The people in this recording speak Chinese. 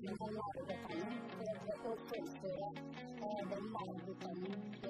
平常要这个糖，这个多放些了，呃，等卖了以后呢。